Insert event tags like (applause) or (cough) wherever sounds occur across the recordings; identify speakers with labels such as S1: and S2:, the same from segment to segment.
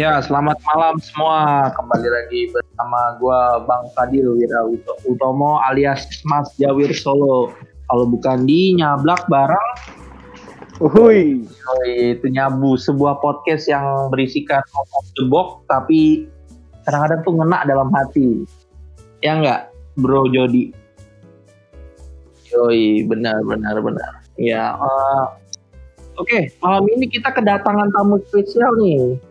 S1: Ya, selamat malam semua. Kembali lagi bersama gua Bang Fadil Wira Utomo alias Mas Jawir Solo. Kalau bukan di nyablak bareng
S2: Uhui.
S1: itu nyabu sebuah podcast yang berisikan the box tapi kadang-kadang tuh ngena dalam hati. Ya enggak, Bro Jody? Yoi, benar benar benar. Ya, uh, oke, malam ini kita kedatangan tamu spesial nih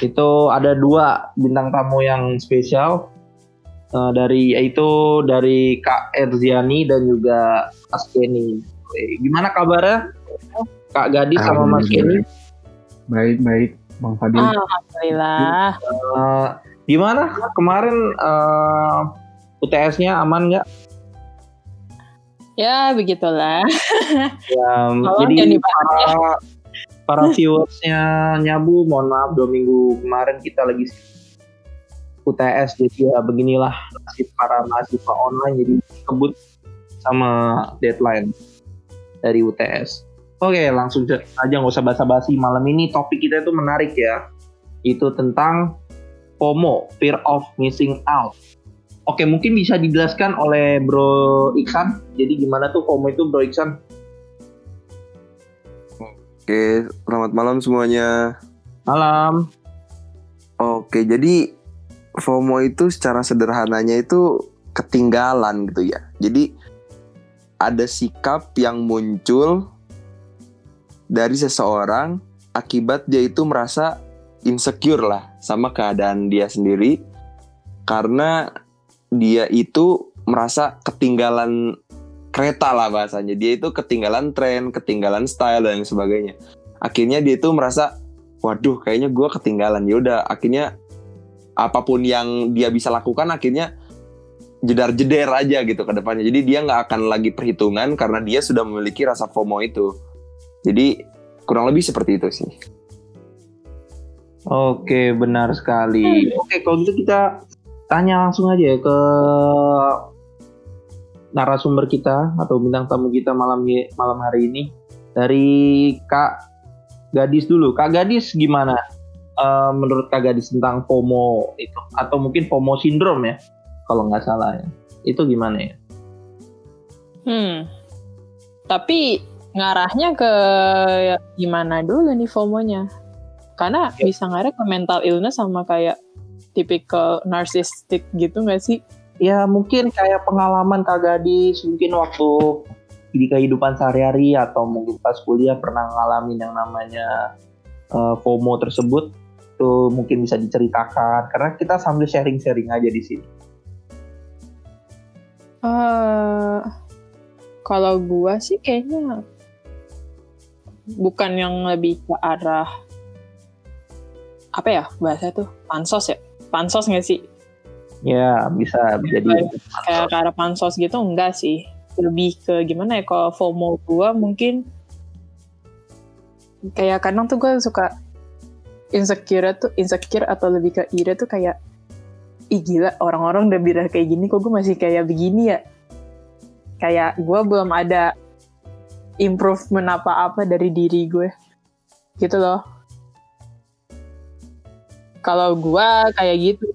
S1: itu ada dua bintang tamu yang spesial uh, dari yaitu dari Kak Erziani dan juga Mas Kenny. Gimana kabarnya Kak Gadis sama Mas Kenny?
S2: Baik baik Bang Fadil.
S3: Alhamdulillah.
S1: Uh, gimana kemarin uh, UTS-nya aman nggak?
S3: Ya begitulah.
S1: Ya, jadi para, para viewersnya nyabu mohon maaf dua minggu kemarin kita lagi UTS jadi ya beginilah nasib para mahasiswa online jadi kebut sama deadline dari UTS oke langsung aja nggak usah basa-basi malam ini. Topik kita itu menarik ya. Itu tentang FOMO fear of missing out. Oke mungkin bisa dijelaskan oleh Bro Iksan. Jadi gimana tuh FOMO itu Bro Iksan
S4: Oke, selamat malam semuanya.
S1: Malam.
S4: Oke, jadi FOMO itu secara sederhananya itu ketinggalan gitu ya. Jadi ada sikap yang muncul dari seseorang akibat dia itu merasa insecure lah sama keadaan dia sendiri karena dia itu merasa ketinggalan kereta lah bahasanya. Dia itu ketinggalan tren, ketinggalan style dan sebagainya. Akhirnya dia itu merasa, waduh, kayaknya gue ketinggalan. Ya udah, akhirnya apa pun yang dia bisa lakukan, akhirnya jedar-jeder aja gitu ke depannya. Jadi dia nggak akan lagi perhitungan karena dia sudah memiliki rasa FOMO itu. Jadi kurang lebih seperti itu sih.
S1: Oke, benar sekali. Oke, kalau gitu kita tanya langsung aja ya ke narasumber kita atau bintang tamu kita malam malam hari ini dari Kak Gadis dulu. Kak Gadis gimana uh, menurut Kak Gadis tentang FOMO itu atau mungkin FOMO sindrom ya kalau nggak salah ya. Itu gimana ya?
S3: Hmm. Tapi ngarahnya ke gimana dulu nih FOMO-nya? Karena ya. bisa ngarah ke mental illness sama kayak tipikal narcissistic gitu nggak sih?
S1: Ya mungkin kayak pengalaman kak gadis mungkin waktu di kehidupan sehari-hari atau mungkin pas kuliah pernah ngalamin yang namanya uh, FOMO tersebut itu mungkin bisa diceritakan. Karena kita sambil sharing-sharing aja di sini.
S3: Uh, kalau gua sih kayaknya bukan yang lebih ke arah apa ya bahasa tuh? Pansos ya? Pansos nggak sih
S1: Ya bisa jadi
S3: kayak ke arah pansos gitu enggak sih. Lebih ke gimana ya kalau FOMO gue mungkin kayak kadang tuh gue suka insecure tuh insecure atau lebih ke ira tuh kayak ih gila orang-orang udah bilang kayak gini kok gue masih kayak begini ya? Kayak gue belum ada improvement apa-apa dari diri gue gitu loh. Kalau gue kayak gitu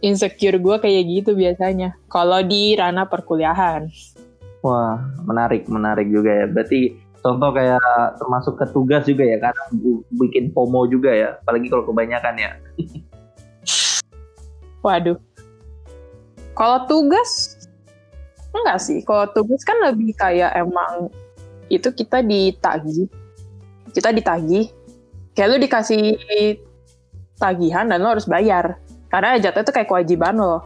S3: insecure gue kayak gitu biasanya kalau di ranah perkuliahan.
S1: Wah, menarik, menarik juga ya. Berarti contoh kayak termasuk ke tugas juga ya, karena bikin FOMO juga ya, apalagi kalau kebanyakan ya. (laughs)
S3: Waduh. Kalau tugas enggak sih. Kalau tugas kan lebih kayak emang itu kita ditagi. Kita ditagi. Kayak lu dikasih tagihan dan lo harus bayar karena jatuh itu kayak kewajiban loh.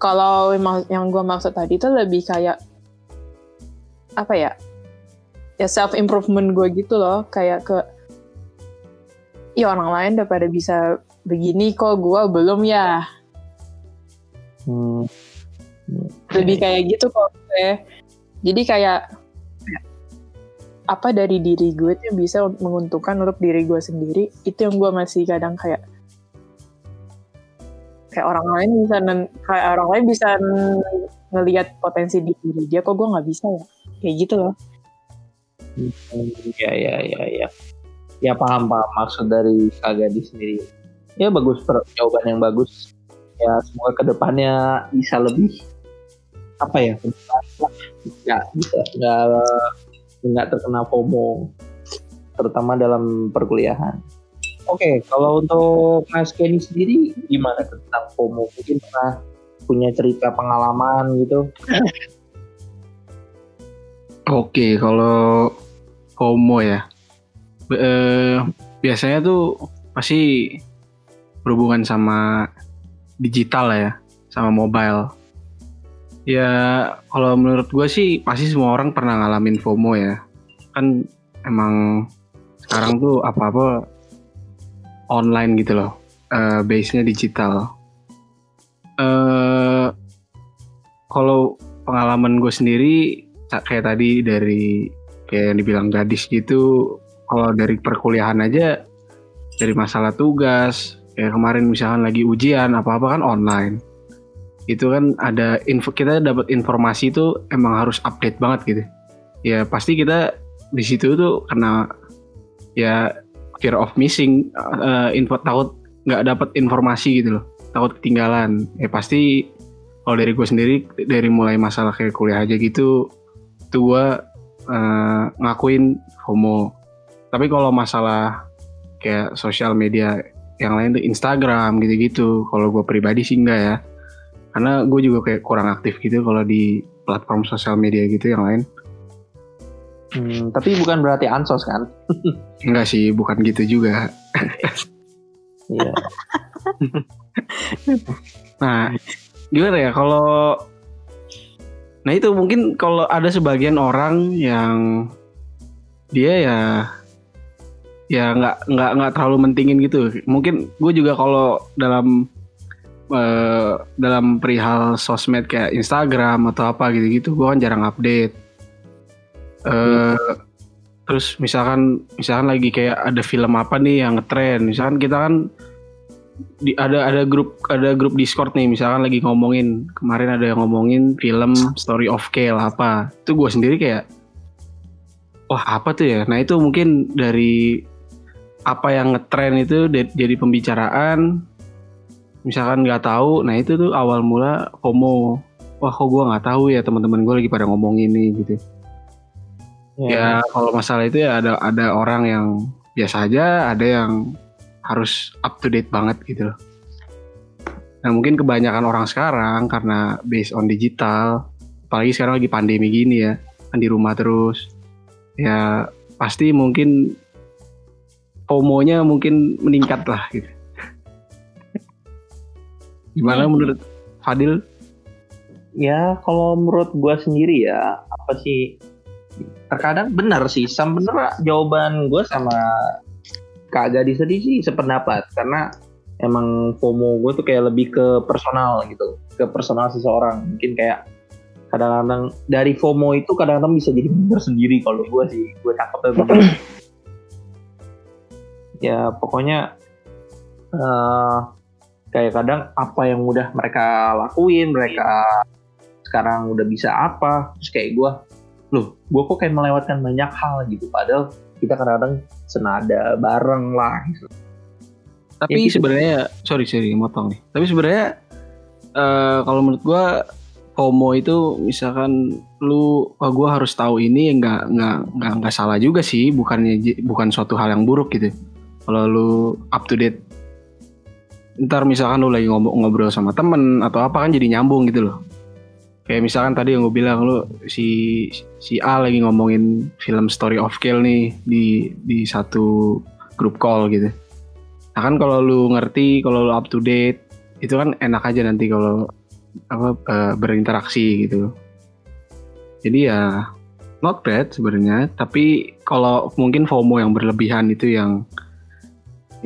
S3: Kalau yang gue maksud tadi itu lebih kayak apa ya? Ya self improvement gue gitu loh, kayak ke ya orang lain udah pada bisa begini kok gue belum ya. Hmm. Lebih kayak gitu kok gue. Jadi kayak apa dari diri gue tuh bisa menguntungkan untuk diri gue sendiri itu yang gue masih kadang kayak kayak orang lain bisa kayak orang lain bisa ngelihat potensi di diri dia kok gue nggak bisa ya? Kayak gitu loh.
S1: Ya ya ya ya ya paham paham maksud dari Kak Gadis sendiri. Ya bagus jawaban yang bagus. Ya semoga ke depannya bisa lebih apa ya nggak bisa nggak nggak terkena FOMO terutama dalam perkuliahan oke kalau untuk Mas Kenny sendiri gimana tentang FOMO mungkin pernah punya cerita pengalaman gitu (laughs)
S2: Oke, kalau FOMO ya. Eh, biasanya tuh pasti berhubungan sama digital lah ya, sama mobile. Ya, kalau menurut gue sih pasti semua orang pernah ngalamin FOMO ya. Kan emang sekarang tuh apa-apa online gitu loh. Eh, base-nya digital. Eh kalau pengalaman gue sendiri kayak tadi dari kayak yang dibilang gadis gitu kalau dari perkuliahan aja dari masalah tugas kayak kemarin misalkan lagi ujian apa-apa kan online itu kan ada info kita dapat informasi itu emang harus update banget gitu ya pasti kita di situ tuh karena ya fear of missing eh, info takut nggak dapat informasi gitu loh. Takut ketinggalan. Ya pasti kalau dari gue sendiri dari mulai masalah kayak kuliah aja gitu tuh gue eh, ngakuin FOMO. Tapi kalau masalah kayak sosial media yang lain tuh Instagram gitu-gitu kalau gue pribadi sih enggak ya. Karena gue juga kayak kurang aktif gitu kalau di platform sosial media gitu yang lain
S1: Hmm, tapi bukan berarti ansos kan (laughs)
S2: enggak sih bukan gitu juga (laughs)
S1: iya (laughs)
S2: Nah, gimana ya kalau Nah itu mungkin kalau ada sebagian orang yang dia ya ya nggak nggak nggak terlalu mentingin gitu. Mungkin gue juga kalau dalam eh, dalam perihal sosmed kayak Instagram atau apa gitu-gitu, gue kan jarang update. Eh, terus misalkan misalkan lagi kayak ada film apa nih yang ngetren, misalkan kita kan di, ada ada grup ada grup Discord nih misalkan lagi ngomongin. Kemarin ada yang ngomongin film Story of Kale apa. Itu gue sendiri kayak wah apa tuh ya? Nah itu mungkin dari apa yang ngetren itu jadi pembicaraan. Misalkan nggak tahu nah itu tuh awal mula FOMO. Wah kok gue nggak tahu ya teman-teman gue lagi pada ngomongin nih gitu ya kalau masalah itu ya ada ada orang yang biasa aja ada yang harus up to date banget gitu loh. Nah mungkin kebanyakan orang sekarang karena based on digital, apalagi sekarang lagi pandemi gini ya, kan di rumah terus, ya pasti mungkin FOMO-nya mungkin meningkat lah gitu. Gimana menurut Fadil?
S1: ya kalau menurut gua sendiri ya apa sih terkadang benar sih. Sama bener jawaban gua sama Kak Gadis tadi sih sependapat. Karena emang FOMO gue tuh kayak lebih ke personal gitu. Ke personal seseorang. Mungkin kayak kadang-kadang dari FOMO itu kadang-kadang bisa jadi bener sendiri kalau gue sih. Gue cakepnya bener (clears throat) ya pokoknya eh kayak kadang apa yang udah mereka lakuin mereka sekarang udah bisa apa terus kayak gue loh gue kok kayak melewatkan banyak hal gitu padahal kita kadang-kadang senada bareng lah.
S2: Tapi
S1: Ya gitu.
S2: sebenarnya sorry sorry motong nih. Tapi sebenarnya eh, kalau menurut gua FOMO itu misalkan lu wah gua harus tahu ini nggak nggak nggak nggak salah juga sih bukannya bukan suatu hal yang buruk gitu. Kalau lu up to date ntar misalkan lu lagi ngomong ngobrol sama temen atau apa kan jadi nyambung gitu loh. Kayak misalkan tadi yang gue bilang lu si si A lagi ngomongin film Story of Kill nih di di satu grup call gitu. Nah kan kalau lu ngerti, kalau lu up to date, itu kan enak aja nanti kalau apa eh, berinteraksi gitu. Jadi ya not bad sebenarnya, tapi kalau mungkin FOMO yang berlebihan itu yang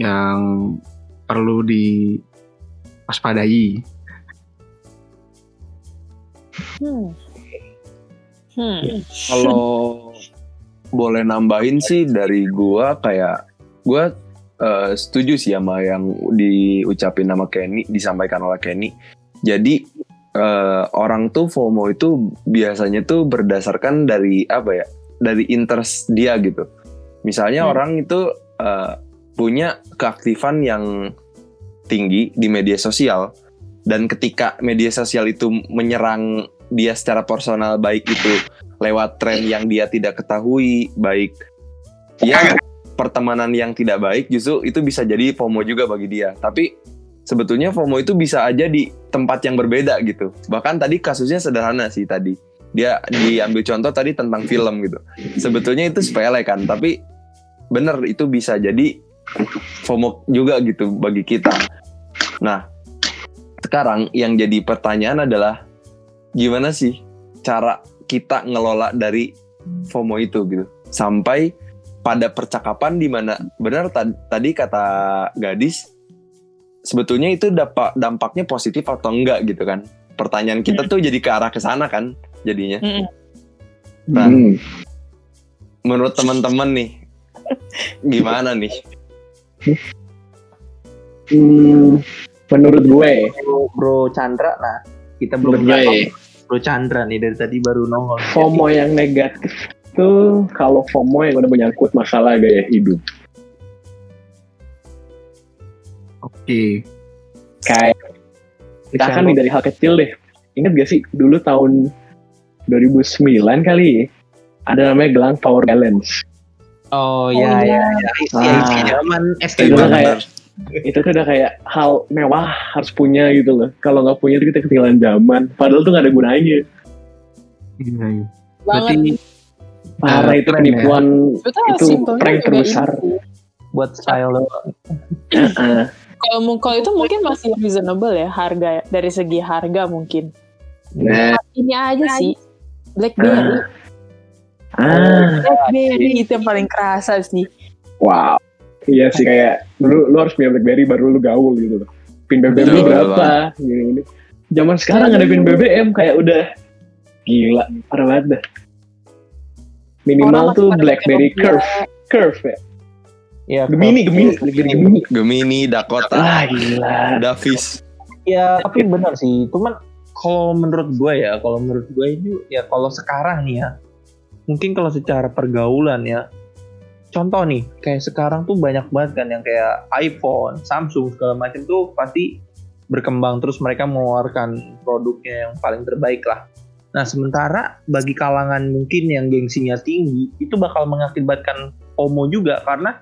S2: yang perlu diwaspadai.
S3: Hmm. Hmm. (laughs)
S4: Kalau boleh nambahin sih dari gua kayak gua eh, setuju sih sama yang diucapin nama Kenny, disampaikan oleh Kenny. Jadi eh, orang tuh FOMO itu biasanya tuh berdasarkan dari apa ya? Dari interest dia gitu. Misalnya
S3: Hmm.
S4: orang itu eh, punya keaktifan yang tinggi di media sosial dan ketika media sosial itu menyerang dia secara personal baik itu lewat tren yang dia tidak ketahui baik ya pertemanan yang tidak baik justru itu bisa jadi FOMO juga bagi dia. Tapi sebetulnya FOMO itu bisa aja di tempat yang berbeda gitu. Bahkan tadi kasusnya sederhana sih tadi. Dia diambil contoh tadi tentang film gitu. Sebetulnya itu sepele kan tapi bener itu bisa jadi FOMO juga gitu bagi kita. Nah sekarang yang jadi pertanyaan adalah gimana sih cara kita ngelola dari FOMO itu gitu? Sampai pada percakapan di mana benar tad- tadi kata gadis sebetulnya itu dapat dampaknya positif atau enggak gitu kan? Pertanyaan kita tuh jadi ke arah ke sana kan jadinya.
S3: Mm-mm.
S4: Nah,
S5: Hmm.
S4: menurut teman-teman nih gimana nih?
S5: Hmm, menurut gue,
S1: bro, bro Chandra nah kita belum
S5: gue,
S1: bro Chandra nih dari tadi baru nongol
S5: FOMO yang negatif itu kalau FOMO yang udah menyangkut masalah gaya hidup.
S1: oke
S5: Kayak misalkan nih dari hal kecil deh. Ingat gak sih dulu tahun 2009 kali ya, ada namanya gelang power balance.
S1: oh
S3: Oh,
S1: ya
S3: iya.
S1: ya ya
S5: Ah.
S1: zaman SD
S5: kayak itu tuh udah kayak hal mewah harus punya gitu loh. Kalau nggak punya itu kita ketinggalan zaman. Padahal tuh nggak ada gunanya.
S1: Iya, iya. Berarti
S5: Parah
S1: Eh,
S5: itu
S1: ya.
S5: penipuan.
S3: Sebetulnya
S5: itu prank terbesar.
S3: sih.
S1: buat style.
S5: Ah,
S3: Kalau kalau itu mungkin masih reasonable ya harga dari segi harga mungkin.
S5: nah,
S3: Ini aja sih BlackBerry.
S5: ah,
S3: BlackBerry itu yang paling kerasa sih.
S5: wow. Iya sih kayak dulu lu harus punya BlackBerry baru lu gaul gitu loh. Pin BBM lu berapa? Gini, gini. Zaman sekarang ada pin BBM kayak udah gila, parah banget dah. Minimal
S3: Orang
S5: tuh BlackBerry Curve, Curve ya.
S1: ya
S5: Gemini, Gemini, Gemini.
S4: Gemini Dakota
S5: Ah gila.
S4: Davis
S1: ya tapi benar sih cuman kalau menurut gue ya kalau menurut gue itu ya kalau sekarang nih ya mungkin kalau secara pergaulan ya contoh nih kayak sekarang tuh banyak banget kan yang kayak iPhone, Samsung segala macam tuh pasti berkembang terus mereka mengeluarkan produknya yang paling terbaik lah. Nah sementara bagi kalangan mungkin yang gengsinya tinggi itu bakal mengakibatkan FOMO juga karena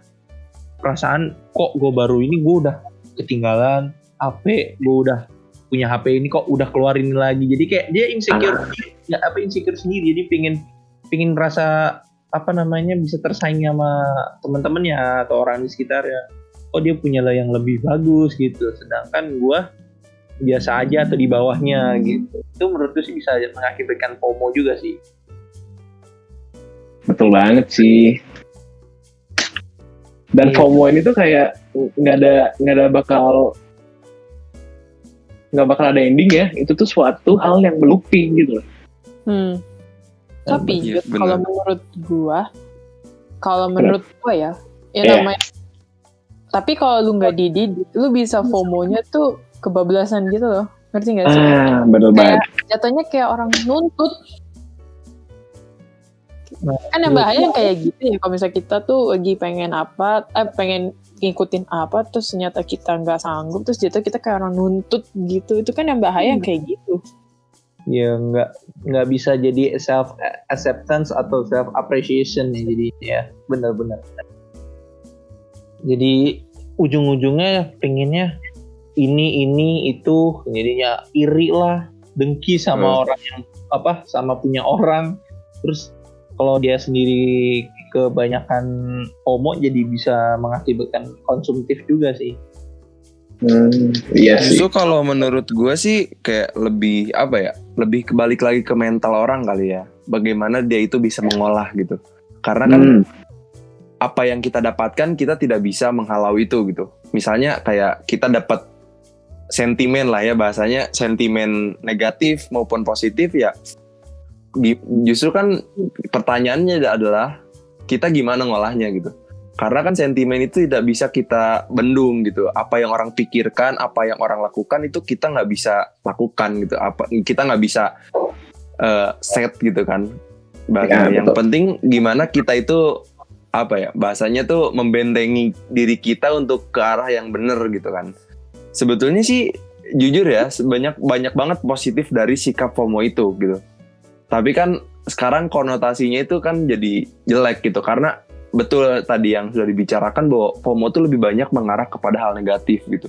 S1: perasaan kok gue baru ini gue udah ketinggalan HP gue udah punya HP ini kok udah keluarin ini lagi. Jadi kayak dia insecure nggak apa insecure sendiri. Jadi pingin pingin merasa apa namanya bisa tersaing sama teman-temannya atau orang di sekitarnya oh dia punya lah yang lebih bagus gitu sedangkan gua biasa aja atau di bawahnya gitu itu menurut gue sih bisa mengakibatkan FOMO juga sih
S5: Betul banget sih. Dan
S1: Iya.
S5: FOMO ini tuh kayak nggak ada nggak ada bakal nggak bakal ada ending ya. Itu tuh suatu hal yang meluping gitu loh.
S3: Hmm. Tapi
S4: Iya,
S3: Jud, kalau menurut gua, kalau menurut gua ya, ya
S5: Iya.
S3: namanya. Tapi kalau lu nggak dididik, lu bisa FOMO-nya tuh kebablasan gitu loh. Ngerti gak sih?
S5: Ah, bener banget.
S3: Jatuhnya kayak orang nuntut.
S1: Nah,
S3: Kan yang bahaya yang kayak gitu ya. Kalau misalnya kita tuh lagi pengen apa, eh pengen ngikutin apa, terus ternyata kita nggak sanggup, terus jatuh kita kayak orang nuntut gitu. Itu kan yang bahaya yang kayak gitu.
S1: Ya nggak nggak bisa jadi self acceptance atau self appreciation ya jadi ya. Benar-benar jadi ujung-ujungnya pengennya ini ini itu jadinya iri lah dengki sama
S4: Hmm.
S1: orang yang apa sama punya orang. Terus kalau dia sendiri kebanyakan homo jadi bisa mengakibatkan konsumtif juga sih
S5: Hmm, iya sih.
S4: Justru kalau menurut gue sih kayak lebih apa ya? Lebih kebalik lagi ke mental orang kali ya. Bagaimana dia itu bisa mengolah gitu. Karena kan
S5: Hmm,
S4: apa yang kita dapatkan kita tidak bisa menghalau itu gitu. Misalnya kayak kita dapat sentimen lah ya bahasanya sentimen negatif maupun positif ya. Justru kan pertanyaannya adalah kita gimana ngolahnya gitu. Karena kan sentimen itu tidak bisa kita bendung gitu. Apa yang orang pikirkan, apa yang orang lakukan itu kita nggak bisa lakukan gitu. Apa kita nggak bisa eh, set gitu kan. Bahkan
S5: Ya,
S4: yang
S5: betul.
S4: penting gimana kita itu apa ya bahasanya tuh membentengi diri kita untuk ke arah yang bener gitu kan sebetulnya sih jujur ya banyak banyak banget positif dari sikap FOMO itu gitu tapi kan sekarang konotasinya itu kan jadi jelek gitu karena betul tadi yang sudah dibicarakan bahwa FOMO itu lebih banyak mengarah kepada hal negatif gitu.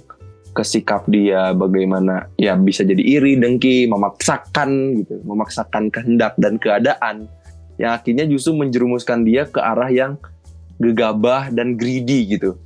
S4: Ke sikap dia bagaimana ya bisa jadi iri dengki memaksakan gitu. Memaksakan kehendak dan keadaan. Yang akhirnya justru menjerumuskan dia ke arah yang gegabah dan greedy gitu.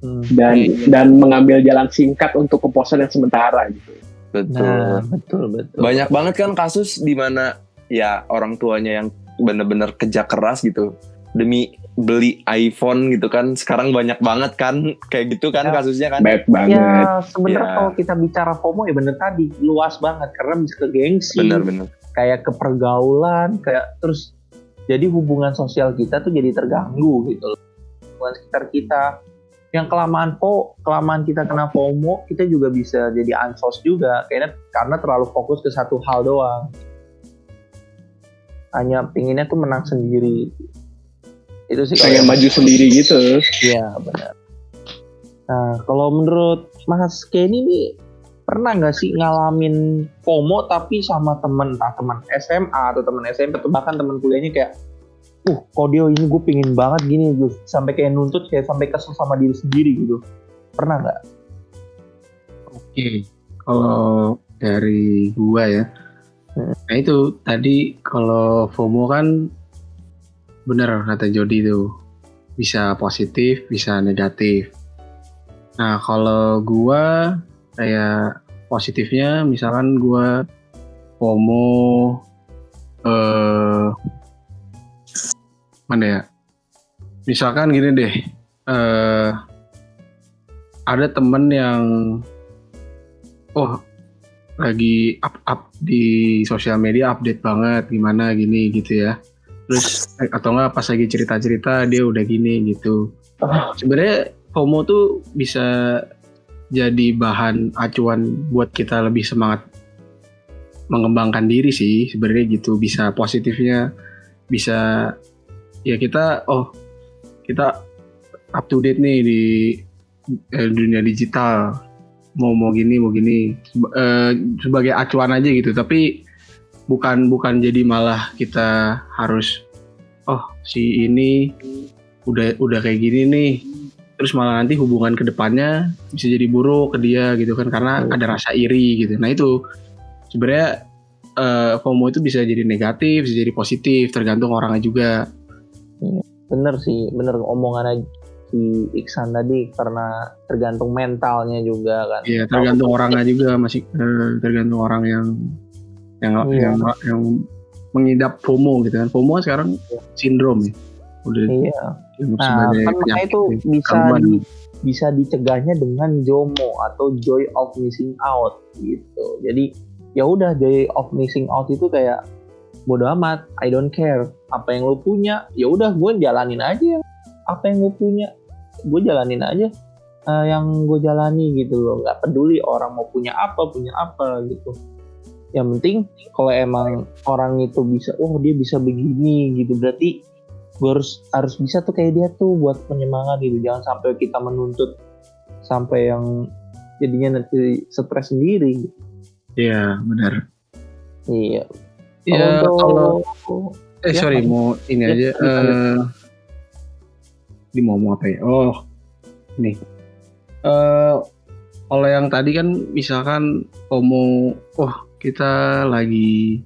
S2: Hmm. dan dan mengambil jalan singkat untuk kepuasan yang sementara gitu.
S4: Betul. Nah, betul betul. Banyak banget kan kasus di mana ya orang tuanya yang bener-bener kerja keras gitu. Demi beli iPhone gitu kan sekarang banyak banget kan kayak gitu kan ya, kasusnya kan?
S1: Baik banget. Ya sebenarnya ya. kalau kita bicara FOMO ya bener tadi luas banget karena bisa ke gengsi bener bener. kayak ke pergaulan kayak terus jadi hubungan sosial kita tuh jadi terganggu gitu loh. Hubungan sekitar kita. Yang kelamaan po kelamaan kita kena FOMO kita juga bisa jadi ansos juga kayaknya karena terlalu fokus ke satu hal doang. Hanya pinginnya tuh menang sendiri
S2: itu sih kayak maju sendiri gitu.
S1: Iya benar. Nah kalau menurut Mas Kenny nih pernah nggak sih ngalamin FOMO tapi sama temen? Entah teman SMA atau teman SMP atau bahkan teman kuliahnya kayak uh kodio ini gue pingin banget gini gue sampai kayak nuntut kayak sampai kesel sama diri sendiri gitu. Pernah nggak?
S2: Oke kalau dari gua ya. Hmm. nah itu tadi kalau FOMO kan bener kata Jody itu bisa positif bisa negatif. Nah kalau gua kayak positifnya misalkan gue FOMO eh mana ya? Misalkan gini deh eh ada temen yang oh lagi up up di sosial media update banget gimana gini gitu ya terus eh, atau enggak pas lagi cerita cerita dia udah gini gitu. Sebenarnya FOMO tuh bisa jadi bahan acuan buat kita lebih semangat mengembangkan diri sih sebenarnya gitu. Bisa positifnya bisa ya kita oh kita up to date nih di eh, dunia digital. Mau mau gini mau gini. Eh, sebagai acuan aja gitu. Tapi bukan bukan jadi malah kita harus oh si ini udah udah kayak gini nih. Terus malah nanti hubungan ke depannya bisa jadi buruk ke dia gitu kan karena oh. ada rasa iri gitu. Nah itu sebenarnya uh, FOMO itu bisa jadi negatif bisa jadi positif tergantung orangnya juga.
S1: Iya, bener sih bener omongan si Iksan tadi karena tergantung mentalnya juga kan.
S2: Iya tergantung orangnya juga masih uh, tergantung orang yang yang iya. yang yang mengidap FOMO gitu kan. FOMO sekarang iya. sindrom ya. Udah
S1: iya. nah kan itu bisa di, bisa dicegahnya dengan JOMO atau joy of missing out gitu. Jadi ya udah joy of missing out itu kayak bodo amat I don't care. Apa yang lo punya ya udah gue jalanin aja. Apa yang gue punya gue jalanin aja. Uh, yang gue jalani gitu loh. Nggak peduli orang mau punya apa punya apa gitu yang penting kalau emang orang itu bisa oh dia bisa begini gitu. Berarti gue harus harus bisa tuh kayak dia tuh buat penyemangat gitu. Jangan sampai kita menuntut sampai yang jadinya nanti stres sendiri.
S2: Iya benar.
S1: Iya.
S2: Iya kalau eh ya, sorry mau ini ya, aja ya, uh, di mau apa ya? Oh nih. Uh, kalau yang tadi kan misalkan mau oh kita lagi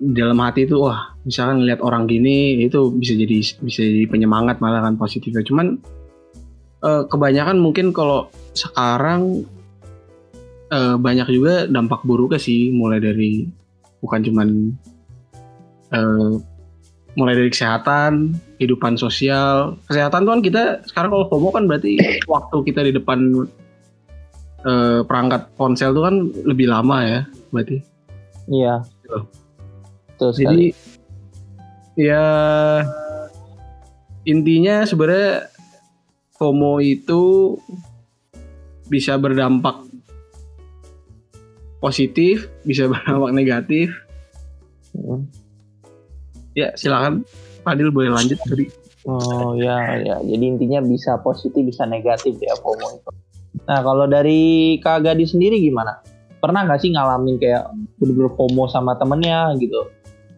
S2: dalam hati itu wah misalkan lihat orang gini itu bisa jadi bisa jadi penyemangat malah kan positifnya. Cuman uh, kebanyakan mungkin kalau sekarang uh, banyak juga dampak buruknya sih mulai dari bukan cuman uh, mulai dari kesehatan kehidupan sosial. Kesehatan tuh kan kita sekarang kalau FOMO kan berarti waktu kita di depan uh, perangkat ponsel tuh kan lebih lama ya berarti
S1: iya
S2: Betul Jadi ya intinya sebenarnya FOMO itu bisa berdampak positif, bisa (laughs) berdampak negatif. Hmm. Ya silakan. Fadil boleh lanjut dari
S1: Oh ya ya, jadi intinya bisa positif bisa negatif ya FOMO itu. Nah kalau dari Kak Gadi sendiri gimana? Pernah nggak sih ngalamin kayak bener-bener FOMO sama temennya gitu?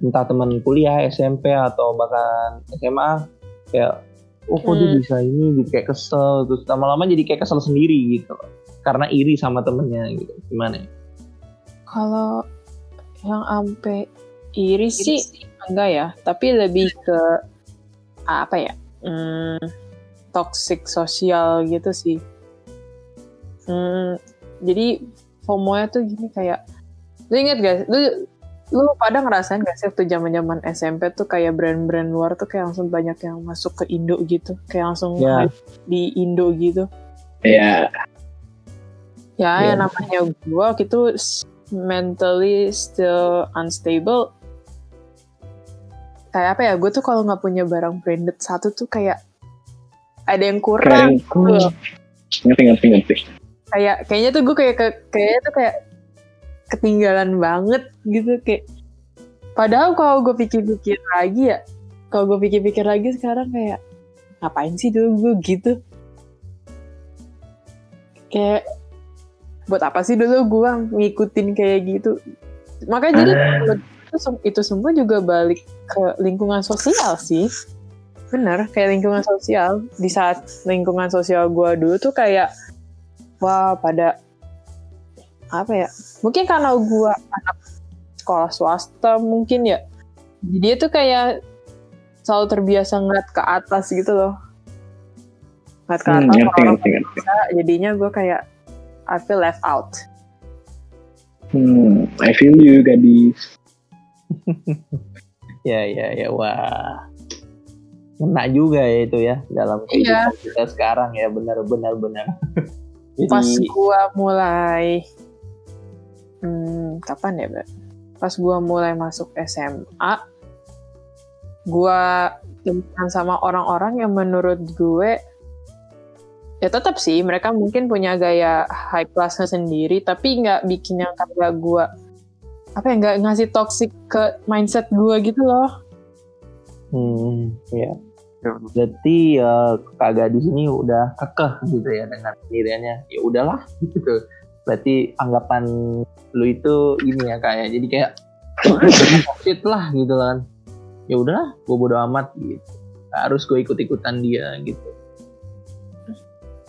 S1: Entah temen kuliah, SMP atau bahkan SMA kayak oh kok dia
S3: Hmm.
S1: bisa ini gitu kayak kesel terus lama-lama jadi kayak kesel sendiri gitu karena iri sama temennya gitu gimana ya?
S3: Kalau yang ampe iri sih enggak ya, tapi lebih ke apa ya? Hmm, toxic sosial gitu sih. Hmm, jadi FOMO-nya tuh gini kayak lu inget gak? Lu lu pada ngerasain gak sih waktu zaman zaman SMP tuh kayak brand-brand luar tuh kayak langsung banyak yang masuk ke Indo gitu, kayak langsung
S1: Ya.
S3: hype di Indo gitu.
S2: ya
S3: Ya,
S1: Iya.
S3: yang namanya gue gitu mentally still unstable. Kayak apa ya? Gue tuh kalau nggak punya barang branded satu tuh kayak ada yang kurang. gitu.
S2: ngerti ngerti ngerti
S3: Kayak kayaknya tuh gue kayak ke- kayaknya tuh kayak ketinggalan banget gitu kayak. Padahal kalau gue pikir-pikir lagi ya, kalau gue pikir-pikir lagi sekarang kayak ngapain sih dulu gue gitu? Kayak buat apa sih dulu gue ngikutin kayak gitu? Makanya jadi itu, sem- itu semua juga balik ke lingkungan sosial sih. Bener, kayak lingkungan sosial. Di saat lingkungan sosial gue dulu tuh kayak, wah pada apa ya? Mungkin karena gue anak sekolah swasta mungkin ya. Dia tuh kayak selalu terbiasa ngeliat ke atas gitu loh. Ngeliat ke
S2: Hmm,
S3: atas,
S2: ngerti
S3: orang
S2: ngerti ngerti
S3: bisa, jadinya gue kayak I feel left out.
S2: hmm I feel you gadis (laughs)
S1: Ya ya ya wah. Kena juga ya itu ya dalam kehidupan
S3: Iya.
S1: kita sekarang ya benar-benar benar. (laughs) Jadi
S3: Pas gue mulai, hmm, kapan ya, Mbak? Pas gue mulai masuk SMA, gue temenan sama orang-orang yang menurut gue ya tetap sih mereka mungkin punya gaya high classnya sendiri tapi nggak bikin yang kayak gue apa ya nggak ngasih toxic ke mindset gue gitu loh
S1: hmm, ya. Berarti ya kagak di sini udah kekeh gitu ya dengan pendiriannya. Ya udahlah gitu. Berarti anggapan lu itu ini ya kayak jadi kayak (coughs) shit lah gitu kan. Ya udahlah, gue bodo amat gitu. Harus gue ikut-ikutan dia gitu.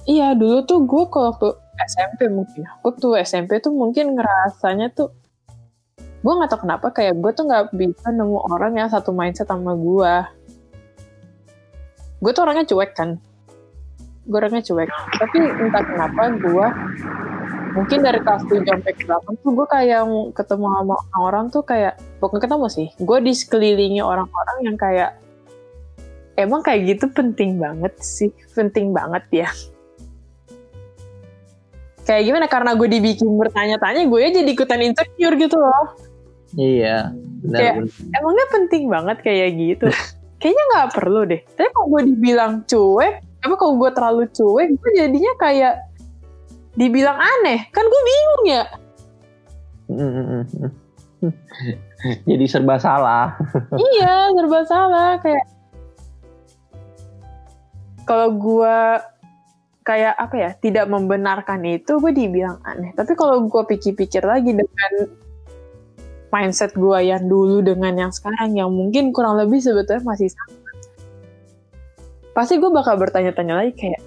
S3: Iya dulu tuh gue kalau waktu SMP mungkin waktu SMP tuh mungkin ngerasanya tuh gue nggak tahu kenapa kayak gue tuh nggak bisa nemu orang yang satu mindset sama gue gue tuh orangnya cuek kan. Gue orangnya cuek. Tapi entah kenapa gue mungkin dari kelas 7 sampai ke 8 tuh gue kayak ketemu sama orang tuh kayak bukan ketemu sih. Gue di sekelilingi orang-orang yang kayak emang kayak gitu penting banget sih? Penting banget ya. Kayak gimana? Karena gue dibikin bertanya-tanya gue aja jadi ikutan insecure gitu loh.
S1: Iya, benar.
S3: Kayak-
S1: benar.
S3: emangnya penting banget kayak gitu (laughs) kayaknya nggak perlu deh tapi kalau gue dibilang cuek tapi kalau gue terlalu cuek gue jadinya kayak dibilang aneh kan gue bingung ya. (laughs)
S1: Jadi serba salah. (laughs)
S3: iya serba salah kayak kalau gue kayak apa ya tidak membenarkan itu gue dibilang aneh tapi kalau gue pikir-pikir lagi dengan mindset gue yang dulu dengan yang sekarang yang mungkin kurang lebih sebetulnya masih sama. Pasti gue bakal bertanya-tanya lagi kayak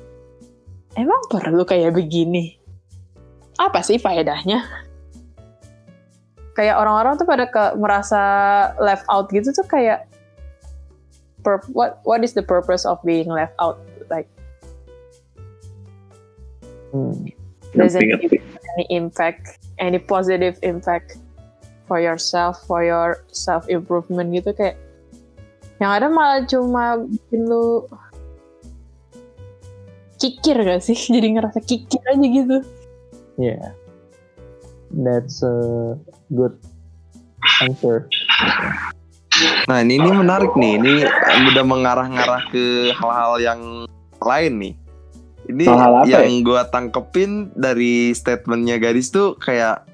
S3: emang perlu kayak begini? Apa sih faedahnya? Kayak orang-orang tuh pada ke, merasa left out gitu tuh kayak pur- what what is the purpose of being left out? Like
S1: Hmm.
S3: doesn't give any impact any positive impact for yourself for your self improvement gitu kayak yang ada malah cuma bikin lu kikir gak sih (laughs) jadi ngerasa kikir aja gitu
S1: Yeah. That's a good answer.
S4: Nah ini, ini menarik nih, ini udah mengarah-ngarah ke hal-hal yang lain nih. Ini
S2: Hal-hal apa
S4: yang gua tangkepin dari statementnya gadis tuh kayak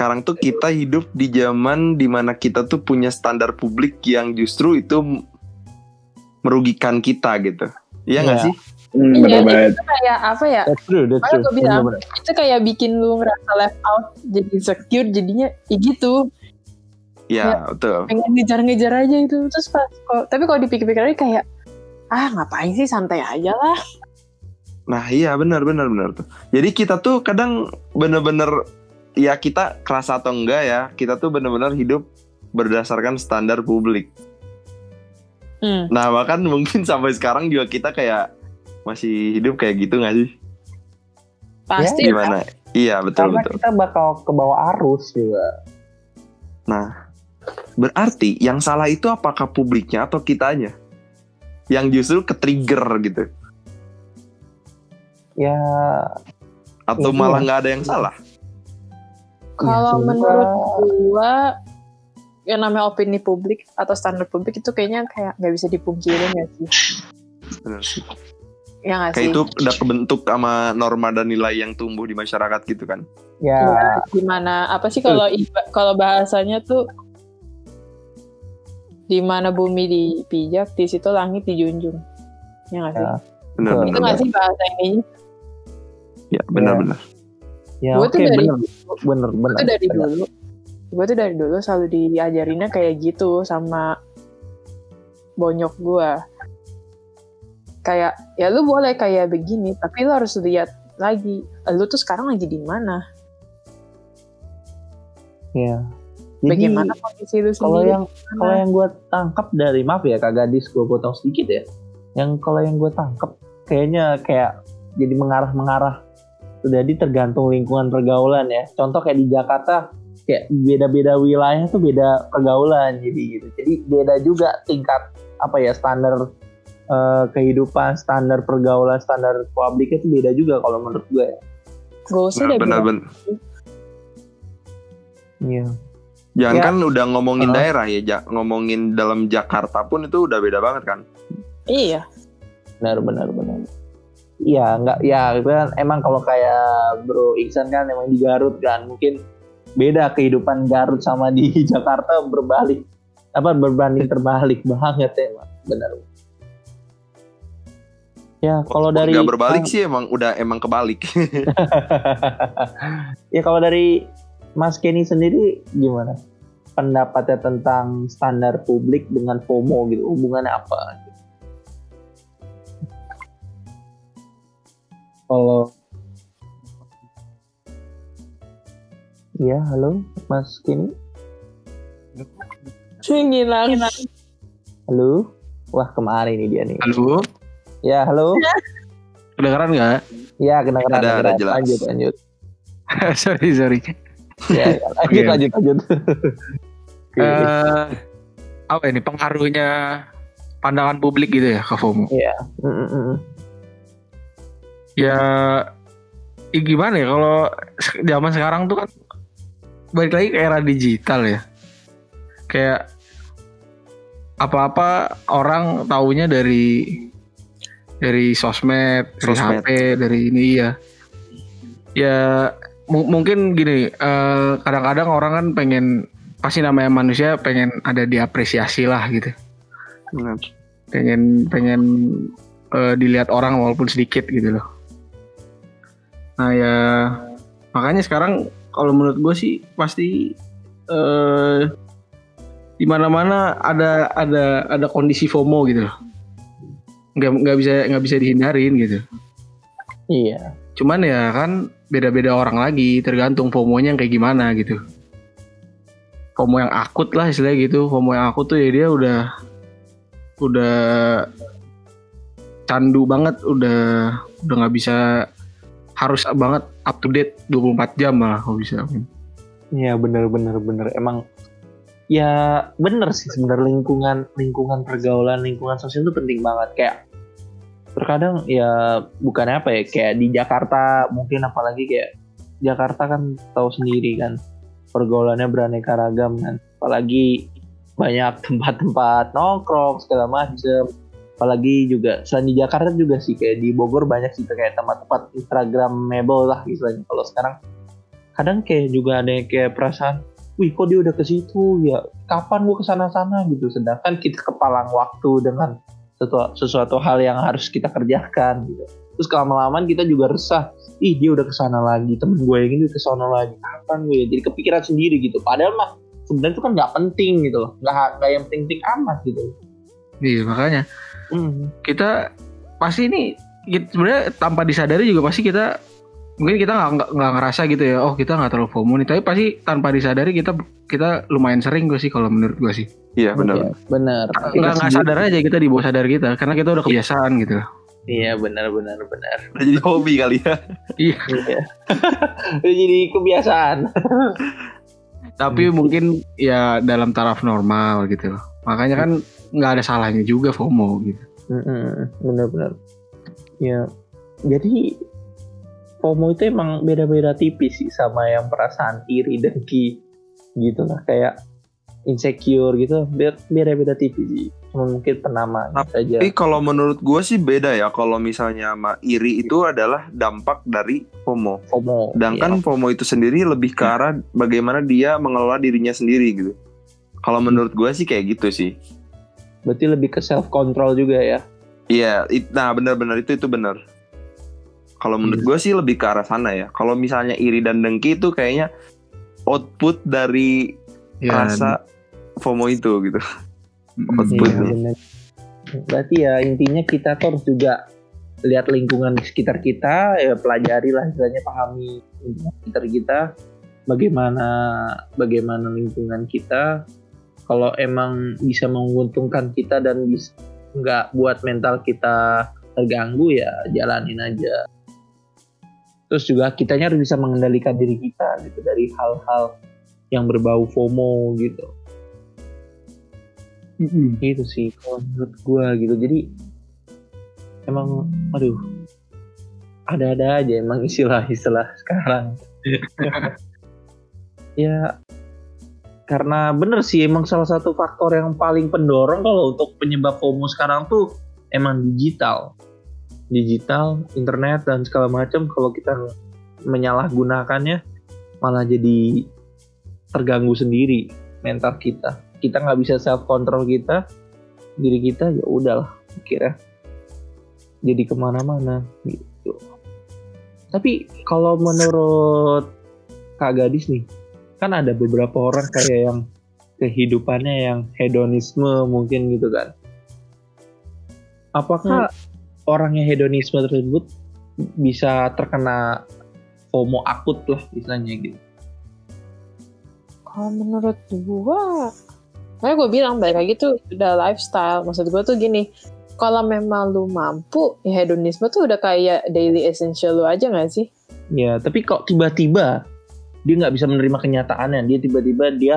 S4: sekarang tuh kita hidup di zaman di mana kita tuh punya standar publik yang justru itu merugikan kita gitu. Iya nggak
S1: Iya.
S4: sih?
S2: Hmm,
S3: Iya,
S2: bener
S3: itu kayak apa ya?
S1: That's true, that's
S3: Makanya
S1: true.
S3: gue bilang
S1: Bener-bener.
S3: itu kayak bikin lu ngerasa left out, jadi insecure, jadinya ya gitu,
S4: Iya,
S3: Ya.
S4: betul.
S3: pengen ngejar-ngejar aja itu. Terus pas, kok- tapi kalau dipikir-pikir lagi kayak ah ngapain sih santai aja lah.
S4: Nah, iya benar benar benar tuh. Jadi kita tuh kadang bener-bener ya kita kerasa atau enggak ya, kita tuh bener-bener hidup berdasarkan standar publik.
S3: Hmm.
S4: Nah, bahkan mungkin sampai sekarang juga kita kayak masih hidup kayak gitu nggak sih?
S3: Pasti
S4: Gimana? Iya, betul
S1: Karena
S4: betul.
S1: kita bakal ke bawah arus juga.
S4: Berarti yang salah itu apakah publiknya atau kitanya? Yang justru ke-trigger gitu.
S1: Ya,
S4: Atau malah nggak ada yang salah?
S3: Kalau
S1: Ya,
S3: menurut gua yang namanya opini publik atau standar publik itu kayaknya kayak nggak bisa dipungkirin ya sih. Ya nggak
S4: Kayak
S3: sih?
S4: itu udah kebentuk sama norma dan nilai yang tumbuh di masyarakat gitu kan.
S1: ya,
S3: Ya, gimana apa sih kalau kalau bahasanya tuh di mana bumi dipijak di situ langit dijunjung. Ya nggak sih?
S1: Ya.
S4: Benar
S1: Betul.
S3: Itu
S4: benar.
S3: nggak sih bahasa ini?
S4: Ya, benar benar.
S1: Ya
S3: Gue
S1: oke
S3: tuh dari
S1: bener, bener,
S3: gue tuh dari
S1: bener.
S3: dulu gue tuh dari dulu selalu diajarinnya kayak gitu sama bonyok gue kayak ya lu boleh kayak begini tapi lu harus lihat lagi lu tuh sekarang lagi di mana?
S1: Ya. Jadi,
S3: bagaimana kondisi lu
S1: kalau
S3: sendiri?
S1: yang kalau yang gue tangkap dari maaf ya kak gadis gue potong sedikit ya. Yang kalau yang gue tangkap kayaknya kayak jadi mengarah mengarah jadi tergantung lingkungan pergaulan ya contoh kayak di Jakarta kayak beda-beda wilayah tuh beda pergaulan jadi gitu jadi beda juga tingkat apa ya standar eh, kehidupan standar pergaulan standar publiknya tuh beda juga kalau menurut gue ya
S3: gak usah
S4: Benar
S3: deh
S4: benar.
S3: bilang.
S4: benar.
S1: iya
S4: Jangan
S1: Ya.
S4: kan udah ngomongin
S1: Hah?
S4: daerah ya, Ja- ngomongin dalam Jakarta pun itu udah beda banget kan.
S3: iya
S1: benar benar benar Iya nggak ya kan emang kalau kayak Bro Iksan kan emang di Garut kan mungkin beda kehidupan Garut sama di (laughs) Jakarta berbalik apa berbanding terbalik banget ya emang benar. Ya kalau dari
S4: Nggak berbalik sih emang udah emang kebalik. (laughs)
S1: ya kalau dari Mas Kenny sendiri gimana? Pendapatnya tentang standar publik dengan FOMO gitu hubungannya apa
S2: Kalau
S1: ya halo Mas Kenny
S3: ngilang
S1: halo wah kemarin nih dia nih
S2: halo,
S1: ya halo
S2: kedengeran nggak?
S1: Ya, kena
S4: Ada, ada, jelas.
S1: Lanjut, lanjut. (laughs)
S2: sorry sorry.
S1: Ya, ya, lanjut,
S2: Oke.
S1: lanjut, lanjut. Oke. (laughs)
S2: Eh, apa ini pengaruhnya pandangan publik gitu ya ke FOMO?
S1: Iya. Mm, mm, mm.
S2: Ya, ya gimana ya kalau zaman sekarang tuh kan balik lagi ke era digital ya. Kayak apa-apa orang taunya dari dari sosmed, dari
S4: Sosmed.
S2: HP, dari ini ya. Ya mu- mungkin gini, eh, kadang-kadang orang kan pengen pasti namanya manusia pengen ada diapresiasi lah gitu.
S4: Benar.
S2: pengen pengen eh, dilihat orang walaupun sedikit gitu loh. Nah ya makanya sekarang kalau menurut gue sih pasti eh di mana-mana ada ada ada kondisi FOMO gitu loh. Nggak nggak bisa nggak bisa dihindarin gitu.
S1: Iya.
S2: Cuman ya kan beda-beda orang lagi tergantung FOMO-nya yang kayak gimana gitu. FOMO yang akut lah istilahnya gitu. FOMO yang akut tuh ya dia udah udah candu banget, udah udah nggak bisa harus banget up to date 24 jam malah kalau bisa.
S1: Iya, bener, bener, bener. Emang ya bener sih sebenarnya lingkungan lingkungan pergaulan lingkungan sosial itu penting banget kayak terkadang ya bukannya apa ya kayak di Jakarta mungkin apalagi kayak Jakarta kan tahu sendiri kan pergaulannya beraneka ragam kan apalagi banyak tempat-tempat nongkrong segala macem apalagi juga selain di Jakarta juga sih kayak di Bogor banyak sih kayak tempat-tempat Instagramable lah istilahnya. Kalau sekarang kadang kayak juga ada yang kayak perasaan wih kok dia udah ke situ? Ya kapan gua ke sana sana gitu. Sedangkan kita kepalang waktu dengan sesuatu, sesuatu hal yang harus kita kerjakan gitu. Terus kelama-lamaan kita juga resah ih dia udah ke sana lagi temen gue yang ini udah ke sana lagi kapan gue ya? jadi kepikiran sendiri gitu. Padahal mah sebenarnya itu kan nggak penting gitu loh. Nggak nggak yang penting-penting amat gitu.
S2: Iya makanya
S1: hmm.
S2: kita pasti ini sebenarnya tanpa disadari juga pasti kita mungkin kita nggak nggak- nggak ngerasa gitu ya oh kita nggak terlalu FOMO nih. Tapi pasti tanpa disadari kita kita lumayan sering gue sih kalau menurut gue sih.
S4: Iya benar.
S1: Iya, benar.
S2: Nggak nggak sadar aja kita di bawah sadar kita karena kita udah kebiasaan gitu.
S1: Iya benar benar benar.
S4: Udah jadi hobi kali ya.
S2: iya.
S1: Iya. (laughs) Udah jadi kebiasaan.
S2: Tapi mungkin ya dalam taraf normal gitu. loh makanya kan nggak ada salahnya juga FOMO gitu
S1: benar-benar ya jadi FOMO itu emang beda-beda tipis sih sama yang perasaan iri dengki gitu lah kayak insecure gitu be- beda-beda tipis sih cuma mungkin penamanya saja
S4: Tapi kalau menurut gue sih beda ya. Kalau misalnya sama iri itu adalah dampak dari FOMO.
S1: FOMO
S4: Sedangkan FOMO itu sendiri lebih ke arah bagaimana dia mengelola dirinya sendiri gitu. Kalau menurut gue sih kayak gitu sih.
S1: berarti lebih ke self control juga ya
S4: Iya, it- nah benar-benar itu itu benar. Kalau menurut gue sih lebih ke arah sana ya. Kalau misalnya iri dan dengki itu kayaknya output dari
S2: ya
S4: rasa FOMO itu gitu.
S2: mm,
S4: output.
S1: Iya. Berarti ya intinya kita tuh harus juga lihat lingkungan di sekitar kita, ya pelajari lah istilahnya pahami lingkungan sekitar kita, bagaimana bagaimana lingkungan kita. Kalau emang bisa menguntungkan kita dan bisa nggak buat mental kita terganggu ya jalanin aja. Terus juga kitanya harus bisa mengendalikan diri kita gitu dari hal-hal yang berbau FOMO gitu.
S2: Mm,
S1: itu sih kalau menurut gua gitu. Jadi emang aduh ada-ada aja emang istilah-istilah sekarang. (laughs) Ya karena bener sih emang salah satu faktor yang paling pendorong kalau untuk penyebab FOMO sekarang tuh emang digital. Digital internet dan segala macam kalau kita menyalahgunakannya malah jadi terganggu sendiri mental kita. Kita nggak bisa self control kita diri kita ya udahlah kira jadi ke mana-mana gitu. Tapi kalau menurut kak gadis nih kan ada beberapa orang kayak yang kehidupannya yang hedonisme mungkin gitu kan apakah orang yang hedonisme tersebut bisa terkena FOMO akut lah istilahnya gitu
S3: Kalau menurut gua, kayak gue bilang balik lagi tuh udah lifestyle. Maksud gua tuh gini, kalau memang lu mampu, ya hedonisme tuh udah kayak daily essential lu aja gak sih?
S1: Ya, tapi kok tiba-tiba dia nggak bisa menerima kenyataannya, dia tiba-tiba dia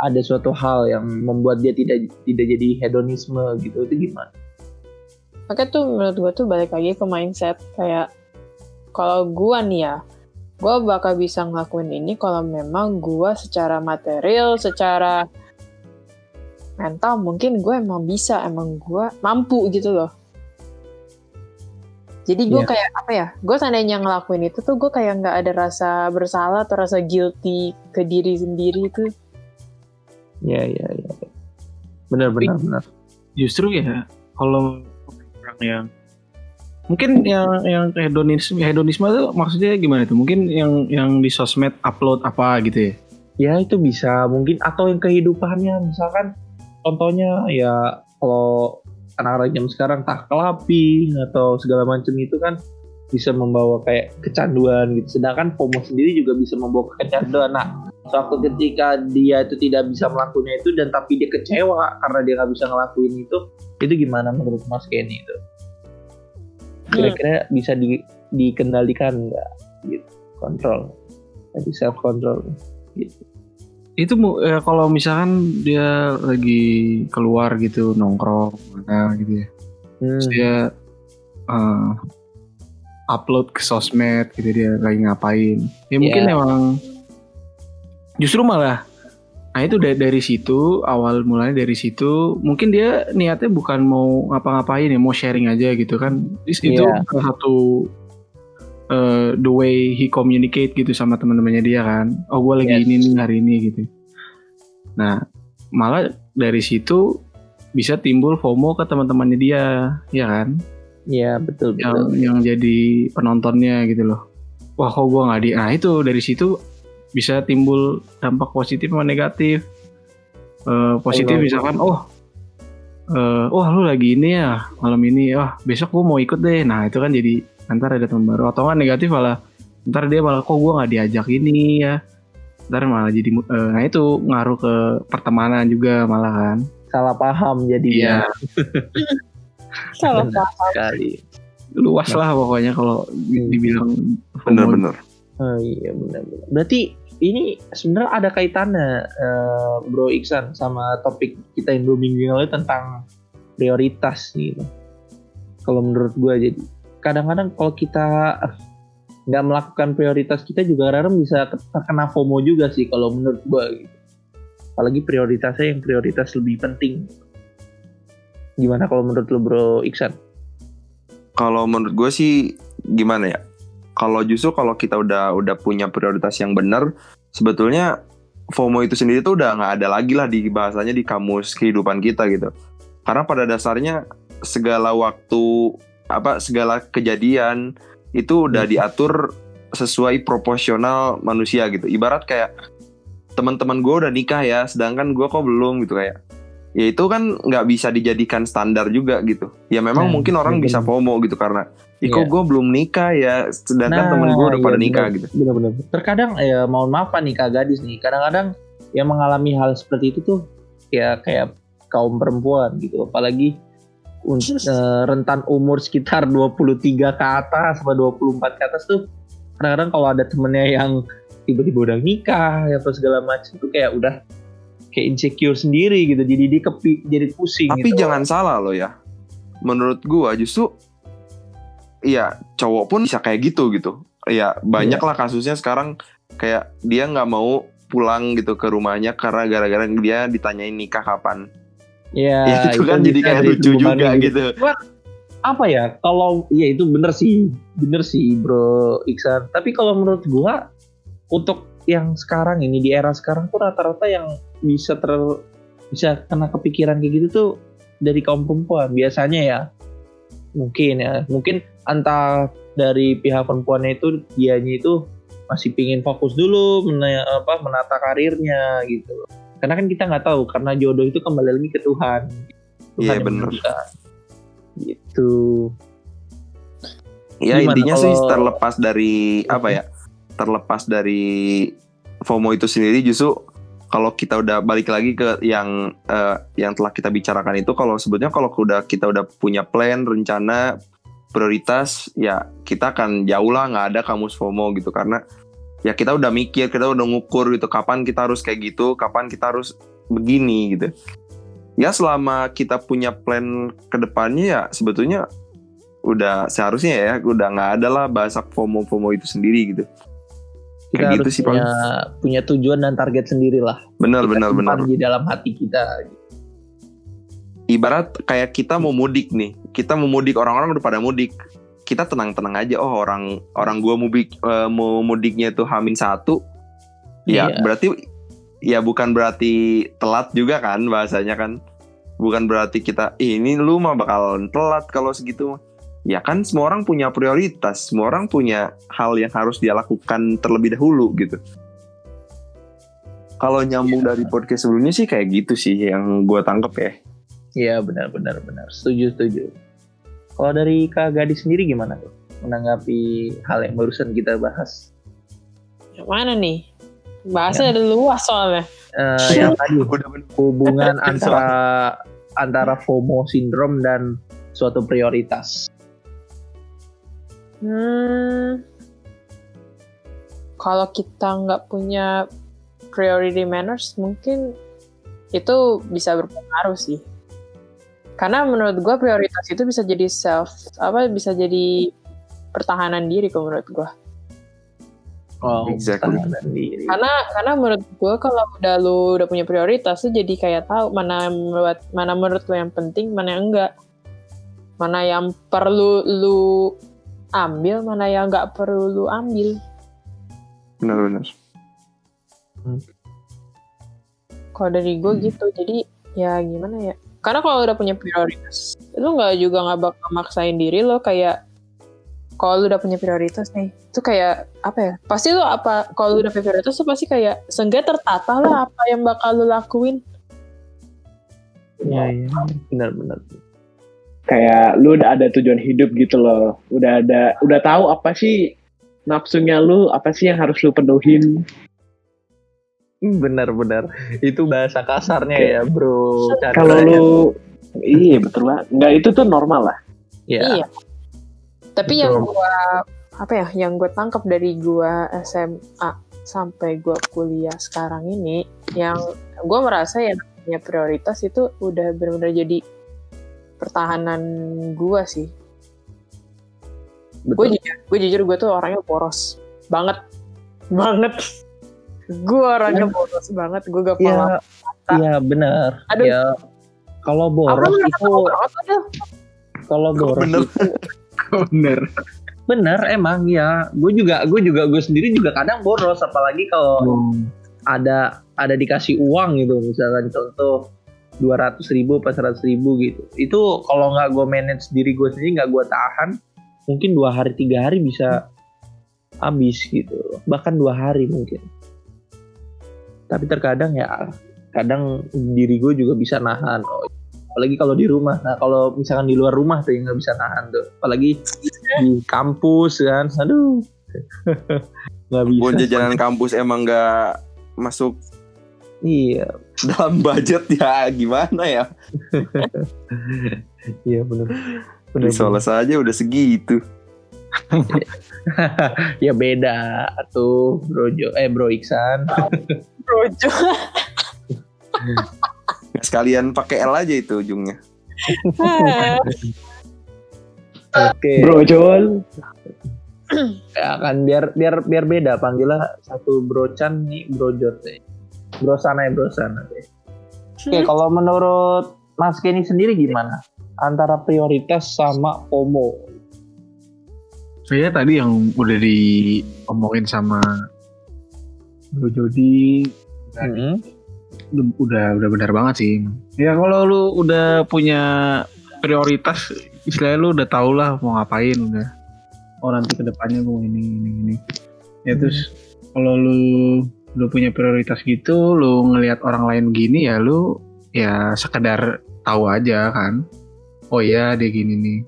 S1: ada suatu hal yang membuat dia tidak tidak jadi hedonisme gitu, itu gimana?
S3: Makanya tuh menurut gua tuh balik lagi ke mindset kayak kalau gua nih ya, gua bakal bisa ngelakuin ini kalau memang gua secara material, secara mental mungkin gue emang bisa, emang gua mampu gitu loh. Jadi gue
S1: Iya.
S3: kayak apa ya? Gue seandainya ngelakuin itu tuh gue kayak nggak ada rasa bersalah atau rasa guilty ke diri sendiri tuh.
S1: Ya, ya, ya. Benar, benar, benar.
S2: justru ya kalau orang yang mungkin yang yang hedonisme hedonisme itu maksudnya gimana tuh mungkin yang yang di sosmed upload apa gitu ya
S1: Ya itu bisa mungkin atau yang kehidupannya misalkan contohnya ya kalau anak-anak jam sekarang tak kelapi atau segala macam itu kan bisa membawa kayak kecanduan gitu. Sedangkan FOMO sendiri juga bisa membawa kecanduan. Nah, suatu ketika dia itu tidak bisa melakukannya itu dan tapi dia kecewa karena dia nggak bisa ngelakuin itu, itu gimana menurut Mas Kenny itu? Kira-kira bisa di, dikendalikan nggak gitu? Kontrol, jadi self control gitu.
S2: Itu ya, kalau misalkan dia lagi keluar gitu nongkrong mana gitu ya
S1: Hmm.
S2: terus dia eh, upload ke sosmed gitu dia lagi ngapain ya mungkin
S1: Iya.
S2: emang justru malah nah itu dari, dari situ awal mulanya dari situ mungkin dia niatnya bukan mau ngapa-ngapain ya mau sharing aja gitu kan itu
S1: Iya.
S2: salah satu eh, the way he communicate gitu sama teman-temannya dia kan oh gue lagi
S1: Yes.
S2: ini nih hari ini gitu nah malah dari situ bisa timbul FOMO ke teman-temannya dia, ya kan?
S1: Iya betul
S2: Yang
S1: betul.
S2: yang jadi penontonnya gitu loh. Wah kok gue nggak di, nah itu dari situ bisa timbul dampak positif sama negatif. Eh, positif misalkan, oh, eh, wah lu lagi ini ya malam ini, wah besok gue mau ikut deh. Nah itu kan jadi ntar ada teman baru. Atau kan negatif malah, ntar dia malah kok gue nggak diajak ini ya. Ntar malah jadi, eh, nah itu ngaruh ke pertemanan juga malah kan.
S1: Salah paham jadi
S2: Iya. (laughs)
S3: Salah paham.
S1: sekali.
S2: Luas lah pokoknya kalau di- dibilang FOMO.
S4: Bener-bener.
S1: Oh iya benar-benar. Berarti ini sebenarnya ada kaitannya eh, Bro Iksan sama topik kita yang dua minggu yang lalu tentang prioritas gitu. Kalau menurut gue jadi kadang-kadang kalau kita nggak melakukan prioritas kita juga kadang bisa terkena FOMO juga sih kalau menurut gue gitu. Apalagi prioritasnya yang prioritas lebih penting. Gimana kalau menurut lo Bro Iksan?
S4: Kalau menurut gue sih gimana ya? Kalau justru kalau kita udah udah punya prioritas yang benar, sebetulnya FOMO itu sendiri tuh udah nggak ada lagi lah di bahasanya di kamus kehidupan kita gitu. Karena pada dasarnya segala waktu apa segala kejadian itu udah diatur sesuai proporsional manusia gitu. Ibarat kayak teman-teman gue udah nikah ya, sedangkan gue kok belum gitu kayak. Ya itu kan nggak bisa dijadikan standar juga gitu. Ya memang
S1: Nah,
S4: mungkin orang
S1: bener.
S4: bisa FOMO gitu karena kok
S1: Iya.
S4: gue belum nikah ya, sedangkan
S1: Nah,
S4: temen gue udah
S1: iya,
S4: pada nikah
S1: bener.
S4: gitu.
S1: Bener-bener. Terkadang ya mohon maaf nih kak gadis nih. Kadang-kadang yang mengalami hal seperti itu tuh ya kayak kaum perempuan gitu. Apalagi eh, rentan umur sekitar 23 ke atas sama 24 ke atas tuh kadang-kadang kalau ada temennya yang tiba-tiba udah nikah ya apa segala macam tuh kayak udah kayak insecure sendiri gitu. Jadi dia kepi, jadi pusing
S4: Tapi
S1: gitu.
S4: jangan salah loh ya. Menurut gue justru, iya cowok pun bisa kayak gitu gitu. Iya banyak lah kasusnya sekarang kayak dia nggak mau pulang gitu ke rumahnya karena gara-gara dia ditanyain nikah kapan.
S1: Ya,
S4: ya itu kan jadi kayak lucu juga gitu.
S1: apa ya kalau ya itu bener sih bener sih bro Iksan. Tapi kalau menurut gua untuk yang sekarang ini di era sekarang tuh rata-rata yang bisa ter bisa kena kepikiran kayak gitu tuh dari kaum perempuan. Biasanya ya mungkin ya. Mungkin entah dari pihak perempuannya itu dianya itu masih pingin fokus dulu mena, apa menata karirnya gitu karena kan kita nggak tahu karena jodoh itu kembali lagi ke Tuhan Tuhan
S4: Iya, bener.
S1: menentukan. gitu
S4: Ya
S1: Gimana
S4: intinya sih
S1: kalau-
S4: terlepas dari apa ya? Terlepas dari FOMO itu sendiri justru kalau kita udah balik lagi ke yang eh, yang telah kita bicarakan itu kalau sebetulnya kalau udah kita udah punya plan, rencana, prioritas ya kita akan jauh lah nggak ada kamus FOMO gitu karena ya kita udah mikir, kita udah ngukur gitu kapan kita harus kayak gitu, kapan kita harus begini gitu. Ya selama kita punya plan ke depannya ya sebetulnya udah seharusnya ya udah nggak ada lah bahasa FOMO FOMO itu sendiri gitu.
S1: kita
S4: Kayak
S1: harus
S4: gitu sih,
S1: punya punya tujuan dan target sendiri lah
S4: Benar
S1: Kita
S4: benar benar.
S1: di dalam hati kita
S4: Ibarat kayak kita mau mudik nih, kita mau mudik orang-orang udah pada mudik. Kita tenang-tenang aja. Oh orang orang gua mudik eh, mau mudiknya itu Hamin satu. Ya
S1: Iya.
S4: berarti ya bukan berarti telat juga kan bahasanya kan. Bukan berarti kita "Ih, ini lu mah bakal telat kalau segitu. Ya kan semua orang punya prioritas, semua orang punya hal yang harus dia lakukan terlebih dahulu gitu. Kalau nyambung dari podcast sebelumnya sih kayak gitu sih yang gue tangkep ya.
S1: Iya benar benar benar setuju setuju kalau dari kak gadis sendiri gimana tuh menanggapi hal yang barusan kita bahas
S3: Yang mana nih? Bahasa ada luas soalnya.
S1: Eh, yang tadi (laughs) hubungan (laughs) antara antara FOMO syndrome dan suatu prioritas
S3: Hmm, kalau kita nggak punya priority manners, mungkin itu bisa berpengaruh sih. Karena menurut gue prioritas itu bisa jadi self, apa bisa jadi pertahanan diri kalau menurut gue.
S1: oh
S4: Exactly.
S1: pertahanan diri
S3: Karena karena menurut gue kalau udah lu udah punya prioritas tuh jadi kayak tahu mana menurut mana menurut lu yang penting, mana yang enggak. Mana yang perlu lu ambil, mana yang nggak perlu lu ambil.
S4: Benar-benar.
S3: Kalau dari gue
S1: Hmm.
S3: gitu, jadi ya gimana ya? Karena kalau udah punya prioritas lu nggak juga nggak bakal maksain diri lo kayak kalau lu udah punya prioritas nih itu kayak apa ya pasti lu apa kalau lu udah punya prioritas tuh pasti kayak seenggaknya tertata lah apa yang bakal lu lakuin
S1: Iya, iya. Benar-benar.
S5: kayak lu udah ada tujuan hidup gitu loh udah ada udah tahu apa sih nafsunya lu apa sih yang harus lu penuhin (laughs)
S1: Benar-benar. Itu bahasa kasarnya ya, Bro.
S5: Kalau lu iya betul lah nggak itu tuh normal lah
S1: ya.
S3: iya tapi
S1: Betul.
S3: yang gua apa ya yang gue tangkap dari gua SMA sampai gua kuliah sekarang ini yang gua merasa yang punya prioritas itu udah benar-benar jadi pertahanan gua sih gue
S1: Betul.
S3: jujur gue jujur gue tuh orangnya boros banget banget gue orangnya boros banget gue gak
S1: Iya,
S3: paham
S1: iya benar.
S3: Aduh.
S1: Ya kalau boros itu kalau boros
S4: bener?
S1: itu (laughs)
S2: Bener.
S1: bener emang ya. Gue juga gue juga gue sendiri juga kadang boros apalagi kalau ada ada dikasih uang gitu misalkan contoh dua ratus ribu pas seratus ribu gitu itu kalau nggak gue manage diri gue sendiri nggak gue tahan mungkin dua hari tiga hari bisa habis gitu bahkan dua hari mungkin tapi terkadang ya kadang diri gue juga bisa nahan. Oh, apalagi kalau di rumah. Nah kalau misalkan di luar rumah tuh yang nggak bisa nahan tuh. Apalagi di kampus kan. Aduh. (laughs) Nggak bisa.
S4: Buat jajanan kampus emang nggak masuk
S1: iya.
S4: dalam budget ya gimana ya?
S1: iya benar benar
S4: Risoles aja udah segitu. (laughs)
S1: ya beda tuh Bro Jo eh Bro Iksan (laughs)
S3: Rojo
S4: Nggak (laughs) sekalian pakai L aja itu ujungnya. (laughs)
S1: oke.
S5: Bro Jol
S1: ya kan biar biar biar beda. Panggilnya satu Bro Chan nih Bro Jot. Deh Bro sana ya Bro sana. Deh oke kalau menurut Mas Kenny sendiri gimana? Antara prioritas sama FOMO?
S2: Saya tadi yang udah diomongin sama Bro Jody
S1: Mm-mm.
S2: udah- udah udah benar banget sih. Ya kalau lu udah punya prioritas, istilahnya lu udah tau lah mau ngapain udah. Oh nanti ke depannya gue ini ini ini. Ya terus kalau lu udah punya prioritas gitu, lu ngelihat orang lain gini ya lu ya sekedar tahu aja kan. Oh iya dia gini nih.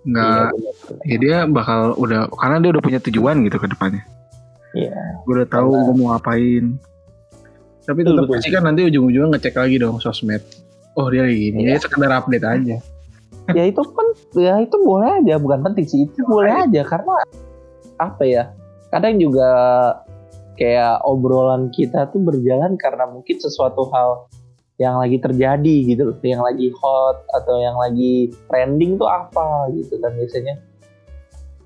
S2: Nggak,
S1: Iya,
S2: ya dia bakal udah karena dia udah punya tujuan gitu ke depannya.
S1: Iya.
S2: Gue udah tahu gue mau ngapain. Tapi tetap
S1: betul.
S2: pasti kan nanti ujung-ujungnya ngecek lagi dong sosmed. Oh dia lagi gini,
S1: Iya.
S2: ya sekedar update aja. (laughs)
S1: ya itu kan ya itu boleh aja bukan penting sih itu boleh aja karena apa ya kadang juga kayak obrolan kita tuh berjalan karena mungkin sesuatu hal yang lagi terjadi gitu loh yang lagi hot atau yang lagi trending tuh apa gitu kan biasanya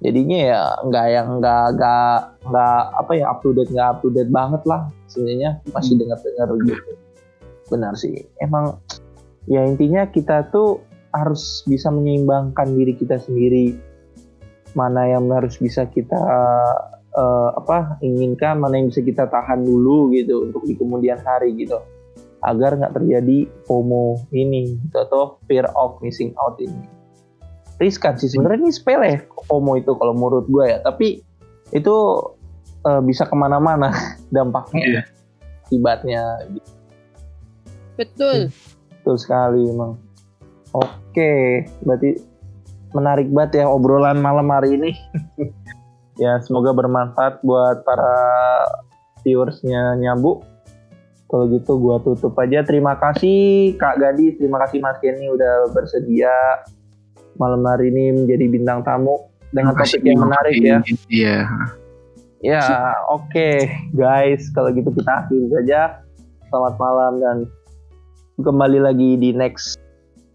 S1: jadinya ya nggak yang nggak nggak nggak apa ya up to date nggak up to date banget lah sebenarnya. Masih dengar dengar gitu. Benar sih. Emang ya intinya kita tuh harus bisa menyeimbangkan diri kita sendiri. Mana yang harus bisa kita eh, apa inginkan mana yang bisa kita tahan dulu gitu untuk di kemudian hari gitu. Agar nggak terjadi FOMO ini gitu, atau fear of missing out ini riskan sih sebenarnya ini sepele FOMO itu kalau menurut gue ya tapi itu eh, bisa ke mana-mana (laughs) dampaknya
S2: Iya.
S1: akibatnya
S3: betul
S1: Betul sekali emang. Oke, berarti menarik banget ya obrolan malam hari ini. (laughs) ya semoga bermanfaat buat para viewersnya nyabu. Kalau gitu gua tutup aja. Terima kasih Kak Gadis, terima kasih Mas Kenny udah bersedia malam hari ini menjadi bintang tamu dengan topik yang menarik ya.
S2: Iya.
S1: Ya, oke guys, kalau gitu kita akhiri saja. Selamat malam dan kembali lagi di next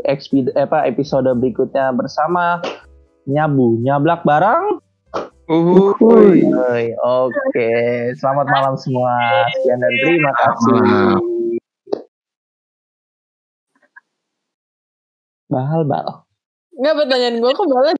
S1: expi- apa episode berikutnya bersama Nyabu, nyablak bareng.
S4: Uhuy.
S1: Oke, selamat malam semua. Sekian dan terima kasih.
S2: Malam.
S1: Bahal, bahal.
S3: nggak pertanyaan gue kok balas